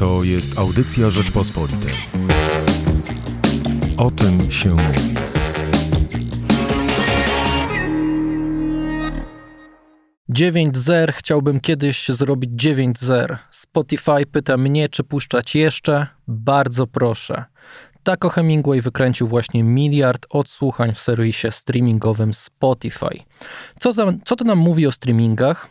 To jest audycja Rzeczpospolitej. O tym się mówi. Dziewięć zer chciałbym kiedyś zrobić dziewięć zer. Spotify pyta mnie, czy puszczać jeszcze. Bardzo proszę. Taco Hemingway wykręcił właśnie miliard odsłuchań w serwisie streamingowym Spotify. Co, tam, co to nam mówi o streamingach?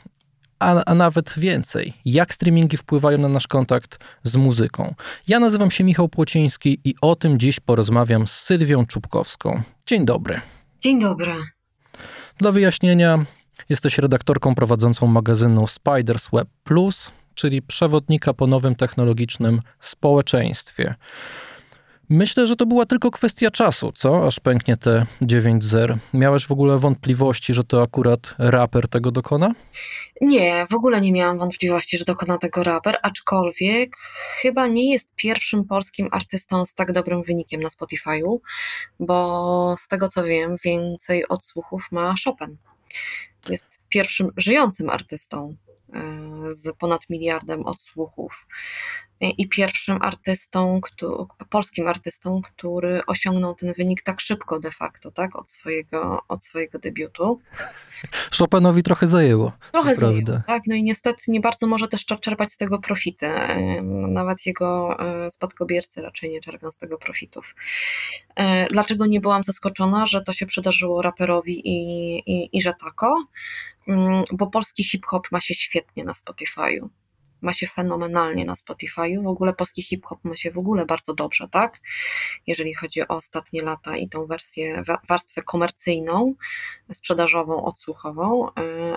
A, a, nawet więcej, jak streamingi wpływają na nasz kontakt z muzyką. Ja nazywam się Michał Płociński i o tym dziś porozmawiam z Sylwią Czubkowską. Dzień dobry. Dzień dobry. Dla wyjaśnienia, jesteś redaktorką prowadzącą magazynu Spiders Web Plus, czyli przewodnika po nowym technologicznym społeczeństwie. Myślę, że to była tylko kwestia czasu, co? Aż pęknie te 9 zer. Miałeś w ogóle wątpliwości, że to akurat raper tego dokona? Nie, w ogóle nie miałam wątpliwości, że dokona tego raper, aczkolwiek chyba nie jest pierwszym polskim artystą z tak dobrym wynikiem na Spotify'u, bo z tego co wiem, więcej odsłuchów ma Chopin. Jest pierwszym żyjącym artystą e, z ponad miliardem odsłuchów i pierwszym artystą, polskim artystą, który osiągnął ten wynik tak szybko de facto, tak, od swojego, od swojego debiutu. Chopinowi trochę zajęło. Trochę zajęło, tak, no i niestety nie bardzo może też czerpać z tego profity. Nawet jego e, spadkobiercy raczej nie czerpią z tego profitów. E, dlaczego nie byłam zaskoczona, że to się przydarzyło raperowi i, i, i że tako? Mm, bo polski hip-hop ma się świetnie na Spotify'u ma się fenomenalnie na Spotify'u. W ogóle polski hip-hop ma się w ogóle bardzo dobrze, tak? Jeżeli chodzi o ostatnie lata i tą wersję, warstwę komercyjną, sprzedażową, odsłuchową. Y,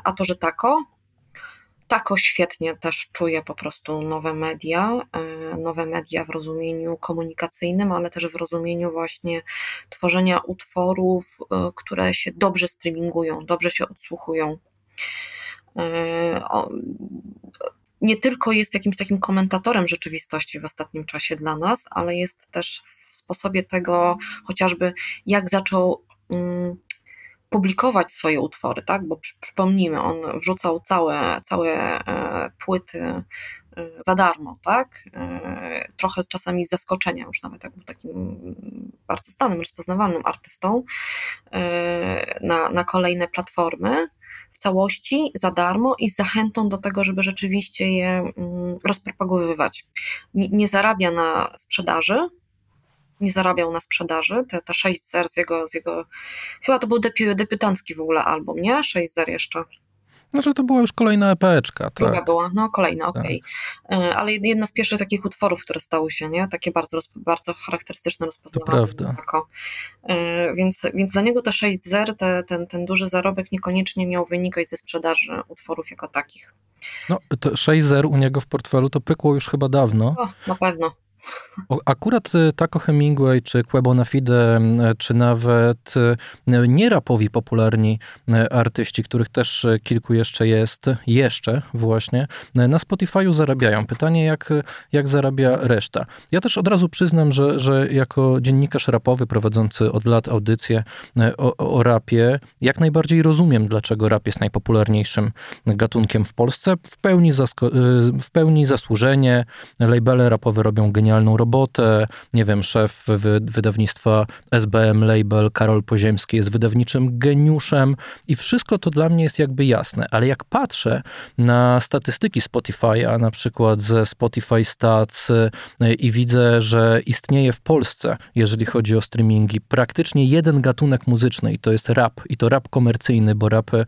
a to, że tako, tako świetnie też czuje po prostu nowe media, y, nowe media w rozumieniu komunikacyjnym, ale też w rozumieniu właśnie tworzenia utworów, y, które się dobrze streamingują, dobrze się odsłuchują nie tylko jest jakimś takim komentatorem rzeczywistości w ostatnim czasie dla nas, ale jest też w sposobie tego chociażby, jak zaczął um, publikować swoje utwory, tak? Bo przypomnijmy, on wrzucał całe, całe e, płyty e, za darmo, tak? E, trochę z czasami z zaskoczenia, już nawet jak był takim bardzo stanym, rozpoznawalnym artystą na, na kolejne platformy w całości za darmo i z zachętą do tego, żeby rzeczywiście je mm, rozpropagowywać. Nie, zarabia na sprzedaży, nie zarabiał na sprzedaży, te, te 6 zer z jego, z jego, chyba to był debiutancki w ogóle album, nie? 6 zer jeszcze. Znaczy to była już kolejna epeczka. Tak. Druga była, no kolejna, okej. Okay. Tak. Ale jedna z pierwszych takich utworów, które stały się, nie? Takie bardzo, bardzo charakterystyczne, rozpoznawalne. To prawda. Tako. E, więc, więc dla niego te 6 zer, te, ten, ten duży zarobek niekoniecznie miał wynikać ze sprzedaży utworów jako takich. No, to 6 zer u niego w portfelu to pykło już chyba dawno. O, na pewno. Akurat y, Taco Hemingway, czy Quebona Fide, y, czy nawet y, nie rapowi popularni artyści, których też kilku jeszcze jest, jeszcze właśnie, na Spotify'u zarabiają. Pytanie, jak, jak zarabia reszta. Ja też od razu przyznam, że, że jako dziennikarz rapowy prowadzący od lat audycję o, o rapie, jak najbardziej rozumiem, dlaczego rap jest najpopularniejszym gatunkiem w Polsce. W pełni, w pełni zasłużenie, labele rapowe robią genialne genialną robotę. Nie wiem, szef wydawnictwa SBM Label, Karol Poziemski, jest wydawniczym geniuszem i wszystko to dla mnie jest jakby jasne. Ale jak patrzę na statystyki Spotify'a, na przykład ze Spotify Stats y, i widzę, że istnieje w Polsce, jeżeli chodzi o streamingi, praktycznie jeden gatunek muzyczny i to jest rap. I to rap komercyjny, bo rap y,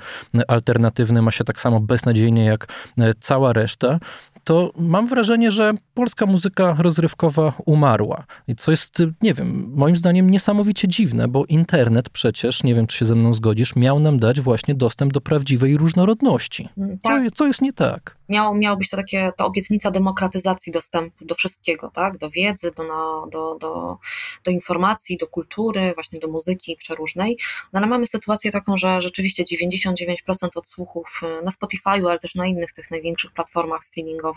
alternatywny ma się tak samo beznadziejnie jak y, cała reszta, to mam wrażenie, że polska muzyka rozrywkowa umarła. I co jest, nie wiem, moim zdaniem niesamowicie dziwne, bo internet przecież, nie wiem czy się ze mną zgodzisz, miał nam dać właśnie dostęp do prawdziwej różnorodności. Mm, co, tak. co jest nie tak? Miało, miało być to takie, ta obietnica demokratyzacji dostępu do wszystkiego, tak? do wiedzy, do, do, do, do informacji, do kultury, właśnie do muzyki przeróżnej. No ale mamy sytuację taką, że rzeczywiście 99% odsłuchów na Spotify'u, ale też na innych tych największych platformach streamingowych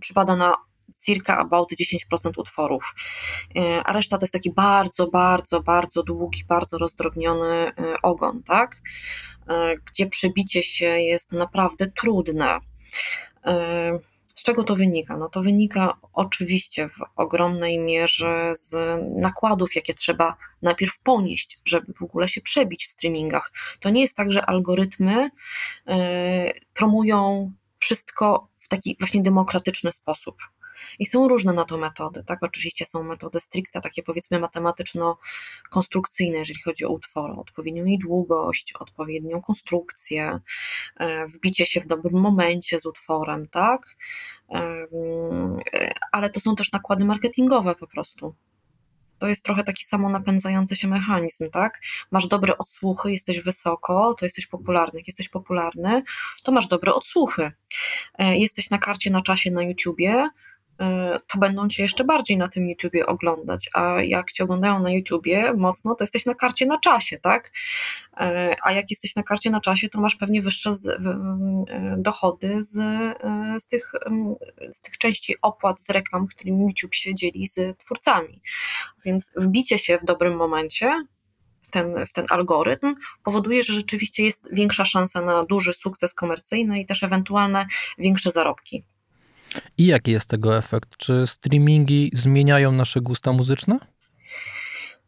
przypada na circa about 10% utworów, e, a reszta to jest taki bardzo, bardzo, bardzo długi, bardzo rozdrobniony e, ogon, tak? E, gdzie przebicie się jest naprawdę trudne. Z czego to wynika? No to wynika oczywiście w ogromnej mierze z nakładów, jakie trzeba najpierw ponieść, żeby w ogóle się przebić w streamingach. To nie jest tak, że algorytmy promują wszystko taki właśnie demokratyczny sposób. I są różne na to metody, tak? Oczywiście są metody stricte, takie powiedzmy matematyczno-konstrukcyjne, jeżeli chodzi o utwory, odpowiednią jej długość, odpowiednią konstrukcję, e, wbicie się w dobrym momencie z utworem, tak? E, ale to są też nakłady marketingowe po prostu. To jest trochę taki samo napędzający się mechanizm, tak? Masz dobre odsłuchy, jesteś wysoko, to jesteś popularny. Jak jesteś popularny, to masz dobre odsłuchy. E, jesteś na karcie na czasie na YouTubie, to będą cię jeszcze bardziej na tym YouTubie oglądać. A jak cię oglądają na YouTubie mocno, to jesteś na karcie na czasie, tak? Y, a jak jesteś na karcie na czasie, to masz pewnie wyższe y, dochody z, z, tych, z tych części opłat z reklam, którymi YouTube się dzieli z twórcami. Więc wbicie się w dobrym momencie ten, w ten algorytm powoduje, że rzeczywiście jest większa szansa na duży sukces komercyjny i też ewentualne większe zarobki. I jaki jest tego efekt? Czy streamingi zmieniają nasze gusta muzyczne?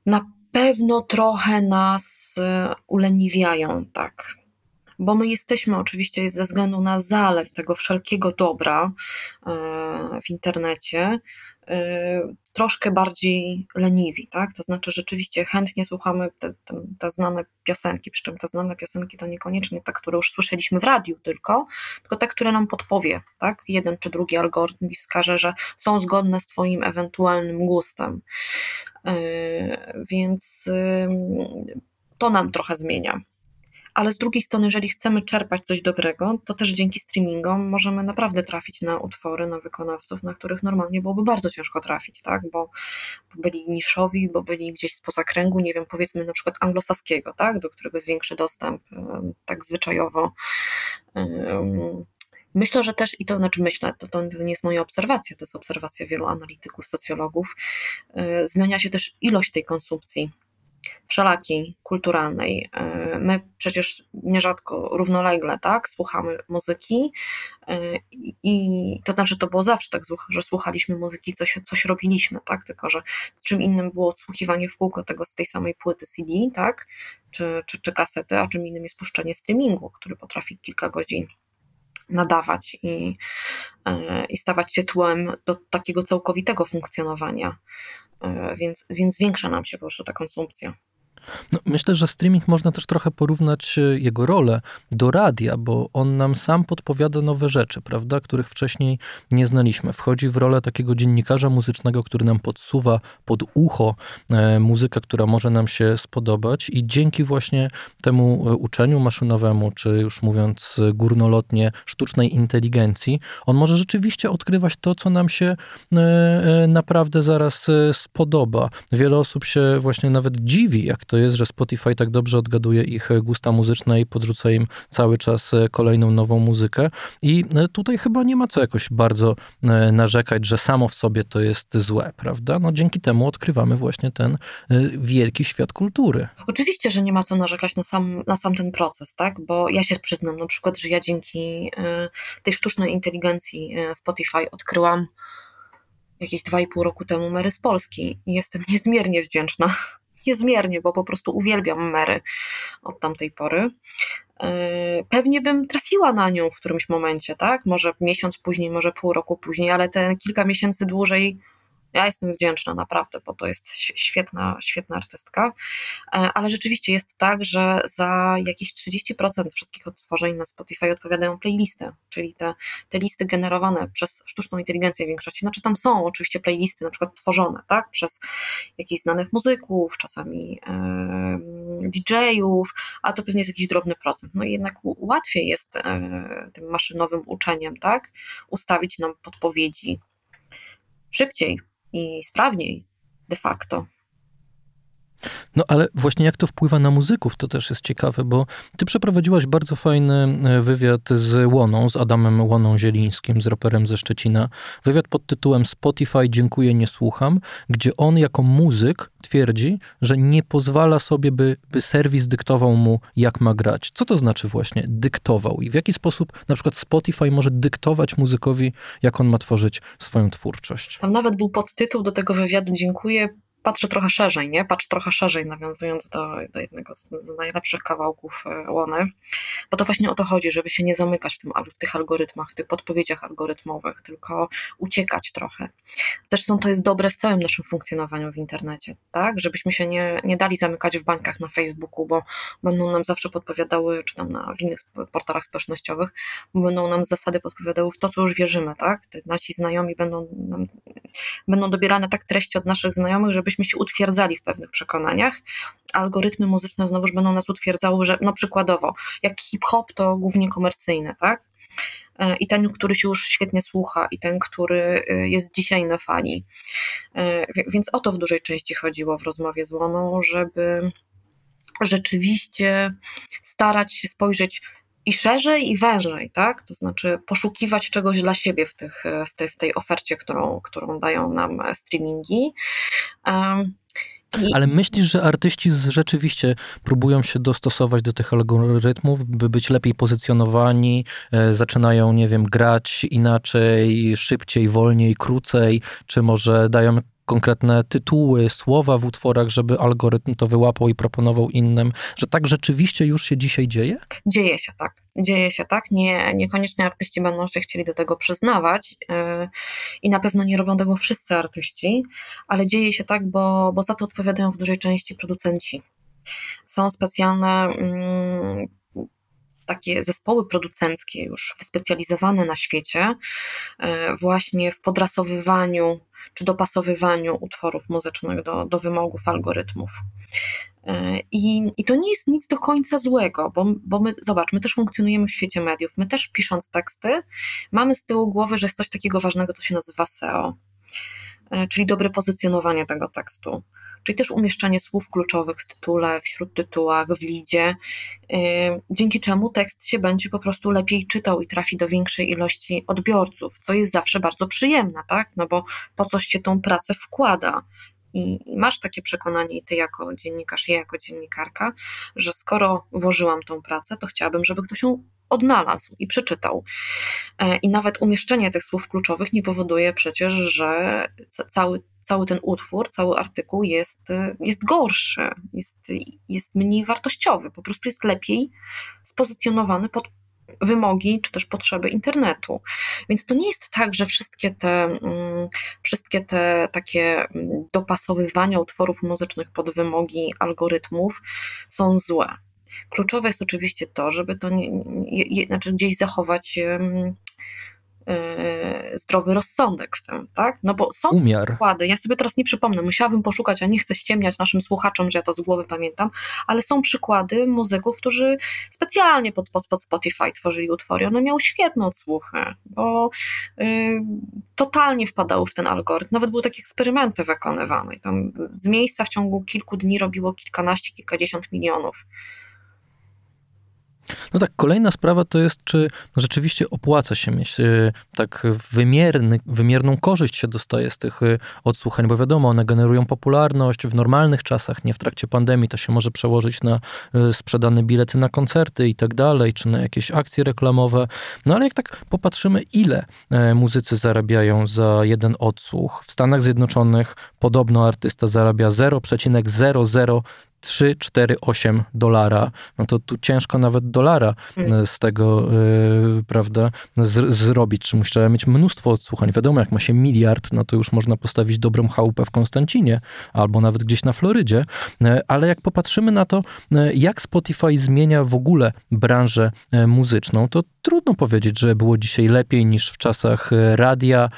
Na pewno trochę nas y, uleniwiają, tak. Bo my jesteśmy oczywiście ze względu na zalew tego wszelkiego dobra y, w internecie, troszkę bardziej leniwi, tak? To znaczy rzeczywiście chętnie słuchamy te, te, te, znane piosenki, przy czym te znane piosenki to niekoniecznie te, które już słyszeliśmy w radiu tylko, tylko te, które nam podpowie, tak? Jeden czy drugi algorytm wskaże, że są zgodne z Twoim ewentualnym gustem. Yy, więc yy, to nam trochę zmienia ale z drugiej strony, jeżeli chcemy czerpać coś dobrego, to też dzięki streamingom możemy naprawdę trafić na utwory, na wykonawców, na których normalnie byłoby bardzo ciężko trafić, tak? bo, bo byli niszowi, bo byli gdzieś spoza kręgu, nie wiem, powiedzmy na przykład anglosaskiego, tak? do którego jest większy dostęp, tak zwyczajowo. Myślę, że też, i to znaczy myślę, to, to nie jest moja obserwacja, to jest obserwacja wielu analityków, socjologów, y, zmienia się też ilość tej konsumpcji wszelakiej, kulturalnej. E, my przecież nierzadko równolegle tak, słuchamy muzyki e, i to znaczy to było zawsze tak, że słuchaliśmy muzyki, coś, coś robiliśmy, tak, tylko że czym innym było odsłuchiwanie w kółko tego z tej samej płyty CD, tak, czy, czy, czy kasety, a czym innym jest puszczenie streamingu, który potrafi kilka godzin nadawać i, e, i stawać się tłem do takiego całkowitego funkcjonowania więc, więc zwiększa nam się po prostu ta konsumpcja. No, myślę, że streaming można też trochę porównać e, jego rolę do radia, bo on nam sam podpowiada nowe rzeczy, prawda, których wcześniej nie znaliśmy. Wchodzi w rolę takiego dziennikarza muzycznego, który nam podsuwa pod ucho e, muzykę, która może nam się spodobać i dzięki właśnie temu e, uczeniu maszynowemu, czy już mówiąc górnolotnie, sztucznej inteligencji, on może rzeczywiście odkrywać to, co nam się naprawdę zaraz spodoba. Wiele osób się właśnie nawet dziwi, jak to jest, że Spotify tak dobrze odgaduje ich gusta muzyczne i podrzuca im cały czas e, kolejną nową muzykę. I e, tutaj chyba nie ma co jakoś bardzo e, narzekać, że samo w sobie to jest złe, prawda? No dzięki temu odkrywamy właśnie ten wielki świat kultury. Oczywiście, że nie ma co narzekać na sam, na sam ten proces, tak? Bo ja się przyznam na przykład, że ja dzięki tej sztucznej inteligencji Spotify odkryłam jakieś dwa i pół roku temu Mary z Polski i jestem niezmiernie wdzięczna niezmiernie, bo po prostu uwielbiam Mary od tamtej pory. E, pewnie bym trafiła na nią w którymś momencie, tak? Może miesiąc później, może pół roku później, ale te kilka miesięcy dłużej ja jestem wdzięczna naprawdę, bo to jest świetna, świetna artystka, e, ale rzeczywiście jest tak, że za jakieś 30% wszystkich odtworzeń na Spotify odpowiadają playlisty, czyli te, te listy generowane przez sztuczną inteligencję w większości. Znaczy tam są oczywiście playlisty na przykład tworzone, tak, przez jakichś znanych muzyków, czasami yy, DJ-ów, a to pewnie jest jakiś drobny procent. No i jednak łatwiej jest yy, tym maszynowym uczeniem, tak, ustawić nam podpowiedzi szybciej, i sprawniej de facto. No ale właśnie jak to wpływa na muzyków, to też jest ciekawe, bo ty przeprowadziłaś bardzo fajny e, wywiad z Łoną, z Adamem Łoną Zielińskim, z raperem ze Szczecina. Wywiad pod tytułem Spotify dziękuję, nie słucham, gdzie on jako muzyk twierdzi, że nie pozwala sobie, by, by serwis dyktował mu, jak ma grać. Co to znaczy właśnie dyktował i w jaki sposób na przykład Spotify może dyktować muzykowi, jak on ma tworzyć swoją twórczość? Tam nawet był podtytuł do tego wywiadu Dziękuję, patrzę trochę szerzej, nie? Patrz trochę szerzej, nawiązując do, do jednego z, z, najlepszych kawałków e, Łony, bo to właśnie o to chodzi, żeby się nie zamykać w, tym, w tych algorytmach, w tych podpowiedziach algorytmowych, tylko uciekać trochę. Zresztą to jest dobre w całym naszym funkcjonowaniu w internecie, tak? Żebyśmy się nie, nie dali zamykać w bańkach na Facebooku, bo będą nam zawsze podpowiadały, czy tam na w innych portalach społecznościowych, będą nam zasady podpowiadały w to, co już wierzymy, tak? Te nasi znajomi będą, nam, będą dobierane tak treści od naszych znajomych, żeby żebyśmy się utwierdzali w pewnych przekonaniach. Algorytmy muzyczne znowuż będą nas utwierdzały, że no przykładowo, jak hip-hop to głównie komercyjny, tak? E, I ten, który się już świetnie słucha, i ten, który e, jest dzisiaj na fali. E, więc o to w dużej części chodziło w rozmowie z Łoną, żeby rzeczywiście starać się spojrzeć i szerzej, i wężej, tak? To znaczy poszukiwać czegoś dla siebie w, tych, w, tej, w tej ofercie, którą, którą dają nam streamingi. Um, ale myślisz, że artyści rzeczywiście próbują się dostosować do tych algorytmów, by być lepiej pozycjonowani, e, zaczynają, nie wiem, grać inaczej, szybciej, wolniej, krócej, czy może dają konkretne tytuły, słowa w utworach, żeby algorytm to wyłapał i proponował innym, że tak rzeczywiście już się dzisiaj dzieje? Dzieje się tak. Dzieje się tak. Nie, niekoniecznie artyści będą się chcieli do tego przyznawać yy, i na pewno nie robią tego wszyscy artyści, ale dzieje się tak, bo, bo za to odpowiadają w dużej części producenci. Są specjalne yy, takie zespoły producenckie już wyspecjalizowane na świecie e, właśnie w podrasowywaniu czy dopasowywaniu utworów muzycznych do, do wymogów algorytmów. E, I, I to nie jest nic do końca złego, bo, bo my, zobacz, my też funkcjonujemy w świecie mediów, my też pisząc teksty, mamy z tyłu głowy, że jest coś takiego ważnego, co się nazywa SEO, e, czyli dobre pozycjonowanie tego tekstu czyli też umieszczanie słów kluczowych w tytule, w śródtytułach, w lidzie, dzięki czemu tekst się będzie po prostu lepiej czytał i trafi do większej ilości odbiorców, co jest zawsze bardzo przyjemne, tak? No bo po coś się tą pracę wkłada. I masz takie przekonanie, i ty jako dziennikarz, ja jako dziennikarka, że skoro włożyłam tą pracę, to chciałabym, żeby ktoś ją odnalazł i przeczytał. E, I nawet umieszczenie tych słów kluczowych nie powoduje przecież, że cały cały ten utwór, cały artykuł jest, jest gorszy, jest, jest mniej wartościowy, po prostu jest lepiej spozycjonowany pod wymogi czy też potrzeby internetu. Więc to nie jest tak, że wszystkie te, mm, wszystkie te takie mm, dopasowywania utworów muzycznych pod wymogi algorytmów są złe. Kluczowe jest oczywiście to, żeby to nie, nie, nie znaczy gdzieś zachować Yy, zdrowy rozsądek w tym, tak? No bo są Umiar. przykłady, ja sobie teraz nie przypomnę, musiałabym poszukać, a nie chcę ściemniać naszym słuchaczom, że ja to z głowy pamiętam, ale są przykłady muzyków, którzy specjalnie pod, pod, pod Spotify tworzyli utwory, one miały świetne odsłuchy, bo yy, totalnie wpadały w ten algorytm, nawet były takie eksperymenty wykonywane. I tam z miejsca w ciągu kilku dni robiło kilkanaście, kilkadziesiąt milionów no tak, kolejna sprawa to jest, czy rzeczywiście opłaca się mieć y, tak wymierny, wymierną korzyść się dostaje z tych y, odsłuchań, bo wiadomo, one generują popularność w normalnych czasach, nie w trakcie pandemii, to się może przełożyć na y, sprzedane bilety na koncerty i tak dalej, czy na jakieś akcje reklamowe. No ale jak tak popatrzymy, ile muzycy zarabiają za jeden odsłuch. W Stanach Zjednoczonych podobno artysta zarabia 0,00 3-4-8 dolara, no to tu ciężko nawet dolara mm. e, z tego, yy, prawda, z, zrobić. Czy trzeba mieć mnóstwo odsłuchań. Wiadomo, jak ma się miliard, no to już można postawić dobrą chałupę w Konstancinie albo nawet gdzieś na Florydzie, yy, ale jak popatrzymy na to, jak Spotify zmienia w ogóle branżę muzyczną, to trudno powiedzieć, że było dzisiaj lepiej niż w czasach radia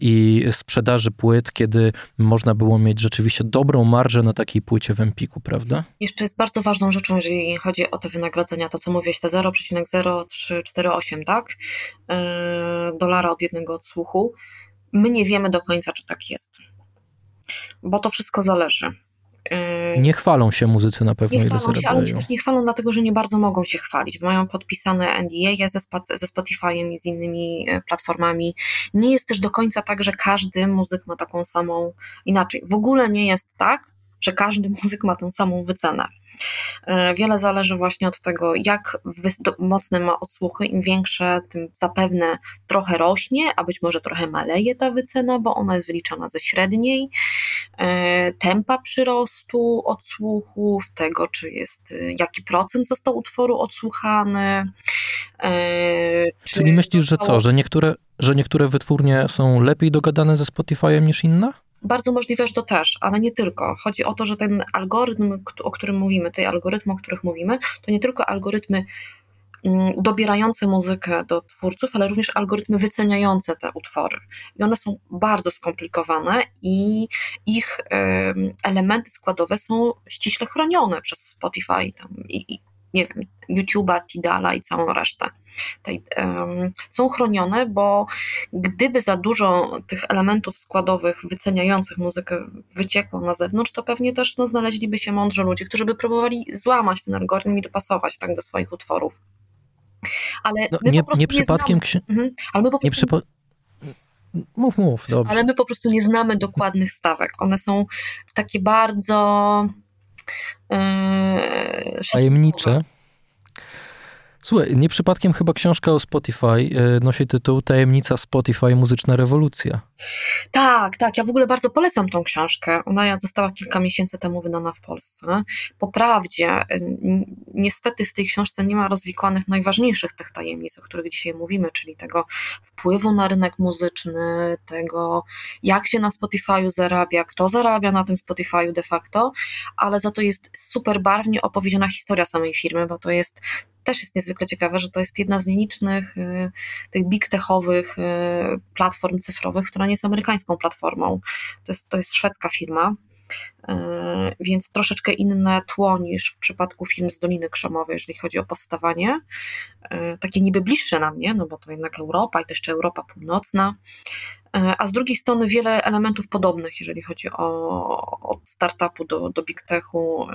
i sprzedaży płyt, kiedy można było mieć rzeczywiście dobrą marżę na takiej płycie w Empiku, prawda? Prawda? Jeszcze jest bardzo ważną rzeczą, jeżeli chodzi o te wynagrodzenia, to co mówiłeś, te 0,0348, tak? Yy, dolara od jednego odsłuchu. My nie wiemy do końca, czy tak jest, bo to wszystko zależy. Yy, nie chwalą się muzycy na pewno, nie ile chwalą się, ale oni też nie chwalą, dlatego że nie bardzo mogą się chwalić, bo mają podpisane NDA ze, ze Spotify'em i z innymi e, platformami. Nie jest też do końca tak, że każdy muzyk ma taką samą, inaczej, w ogóle nie jest tak, że każdy muzyk ma tę samą wycenę. E, wiele zależy właśnie od tego, jak mocne ma odsłuchy. Im większe, tym zapewne trochę rośnie, a być może trochę maleje ta wycena, bo ona jest wyliczana ze średniej. E, tempa przyrostu odsłuchów, tego, czy jest, e, jaki procent został utworu odsłuchany. Czyli myślisz, że co, że niektóre, że niektóre wytwórnie są lepiej dogadane ze Spotify'em niż inne? Bardzo możliwe, że to też, ale nie tylko. Chodzi o to, że ten algorytm, o którym mówimy, tej algorytmy, o których mówimy, to nie tylko algorytmy mm, dobierające muzykę do twórców, ale również algorytmy wyceniające te utwory. I one są bardzo skomplikowane i ich elementy składowe są ściśle chronione przez Spotify tam, i, nie wiem, YouTube'a, Tidala i całą resztę. Tej, um, są chronione, bo gdyby za dużo tych elementów składowych wyceniających muzykę wyciekło na zewnątrz, to pewnie też no, znaleźliby się mądrzy ludzie, którzy by próbowali złamać ten algorytm i dopasować tak do swoich utworów. Ale no, nie, nie przypadkiem... Mhm. Ale my po prostu... Nie. Mów, mów, dobrze. Ale my po prostu nie znamy dokładnych stawek. One są takie bardzo Yy, Tajemnicze. Słuchaj, nie przypadkiem chyba książka o Spotify e, nosi tytuł Tajemnica Spotify Muzyczna Rewolucja. Tak, tak. Ja w ogóle bardzo polecam tą książkę. Ona została kilka miesięcy temu wydana w Polsce. Po prawdzie, niestety w tej książce nie ma rozwikłanych najważniejszych tych tajemnic, o których dzisiaj mówimy, czyli tego wpływu na rynek muzyczny, tego jak się na Spotify'u zarabia, kto zarabia na tym Spotify'u de facto, ale za to jest super barwnie opowiedziana historia samej firmy, bo to jest też jest niezwykle ciekawe, że to jest jedna z nielicznych y, tych big techowych y, platform cyfrowych, która nie jest amerykańską platformą. To jest, to jest szwedzka firma. Y, więc troszeczkę inne tło niż w przypadku film z Doliny Krzemowej, jeżeli chodzi o powstawanie. Takie niby bliższe na mnie, no bo to jednak Europa i to jeszcze Europa Północna. E, a z drugiej strony wiele elementów podobnych, jeżeli chodzi o od startupu do, do big techu e,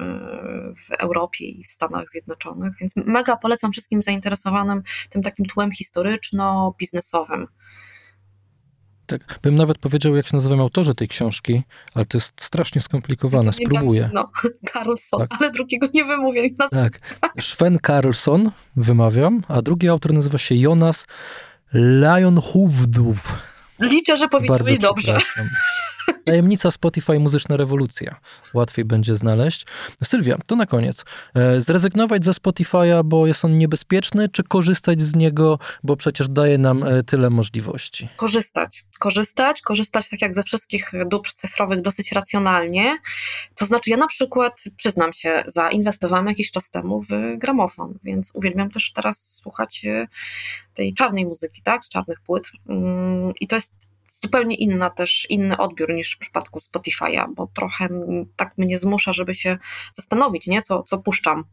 w Europie i w Stanach Zjednoczonych, więc mega polecam wszystkim zainteresowanym tym takim tłem historyczno-biznesowym. Tak, bym nawet powiedział, jak się nazywają autorzy tej książki, ale to jest strasznie skomplikowane, spróbuję. No, Carlson, tak. ale drugiego nie wymówię. Tak, Sven Carlson wymawiam, a drugi autor nazywa się Jonas Lionhoofdów. Liczę, że powiedziałeś dobrze. Tajemnica Spotify Muzyczna Rewolucja. Łatwiej będzie znaleźć. Sylwia, to na koniec. E, zrezygnować ze Spotify'a, bo jest on niebezpieczny, czy korzystać z niego, bo przecież daje nam e, tyle możliwości? Korzystać. Korzystać, korzystać tak jak ze wszystkich dóbr cyfrowych dosyć racjonalnie. To znaczy, ja na przykład, przyznam się, zainwestowałam jakiś czas temu w gramofon, więc uwielbiam też teraz słuchać e, tej czarnej muzyki, tak, z czarnych płyt. Mm, I to jest zupełnie inna też, inny odbiór niż w przypadku Spotify'a, bo trochę tak mnie zmusza, żeby się zastanowić, nie, co, co puszczam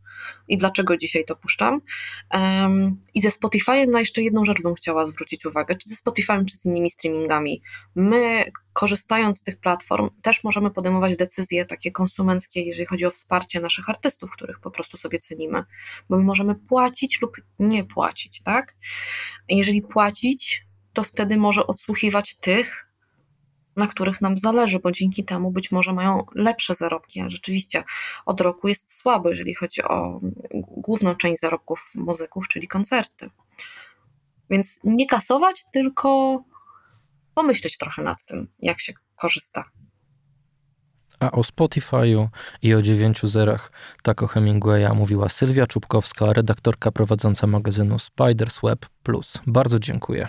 i dlaczego dzisiaj to puszczam. Um, I ze Spotify'em na jeszcze jedną rzecz bym chciała zwrócić uwagę, czy ze Spotify'em, czy z innymi streamingami. My, korzystając z tych platform, też możemy podejmować decyzje takie konsumenckie, jeżeli chodzi o wsparcie naszych artystów, których po prostu sobie cenimy, bo my możemy płacić lub nie płacić, tak? Jeżeli płacić, to wtedy może odsłuchiwać tych, na których nam zależy, bo dzięki temu być może mają lepsze zarobki. A rzeczywiście od roku jest słabo, jeżeli chodzi o główną część zarobków muzyków, czyli koncerty. Więc nie kasować, tylko pomyśleć trochę nad tym, jak się korzysta. A o Spotify'u i o dziewięciu zerach tak o Hemingwaya mówiła Sylwia Czubkowska, redaktorka prowadząca magazynu Spiders Web Plus. Bardzo dziękuję.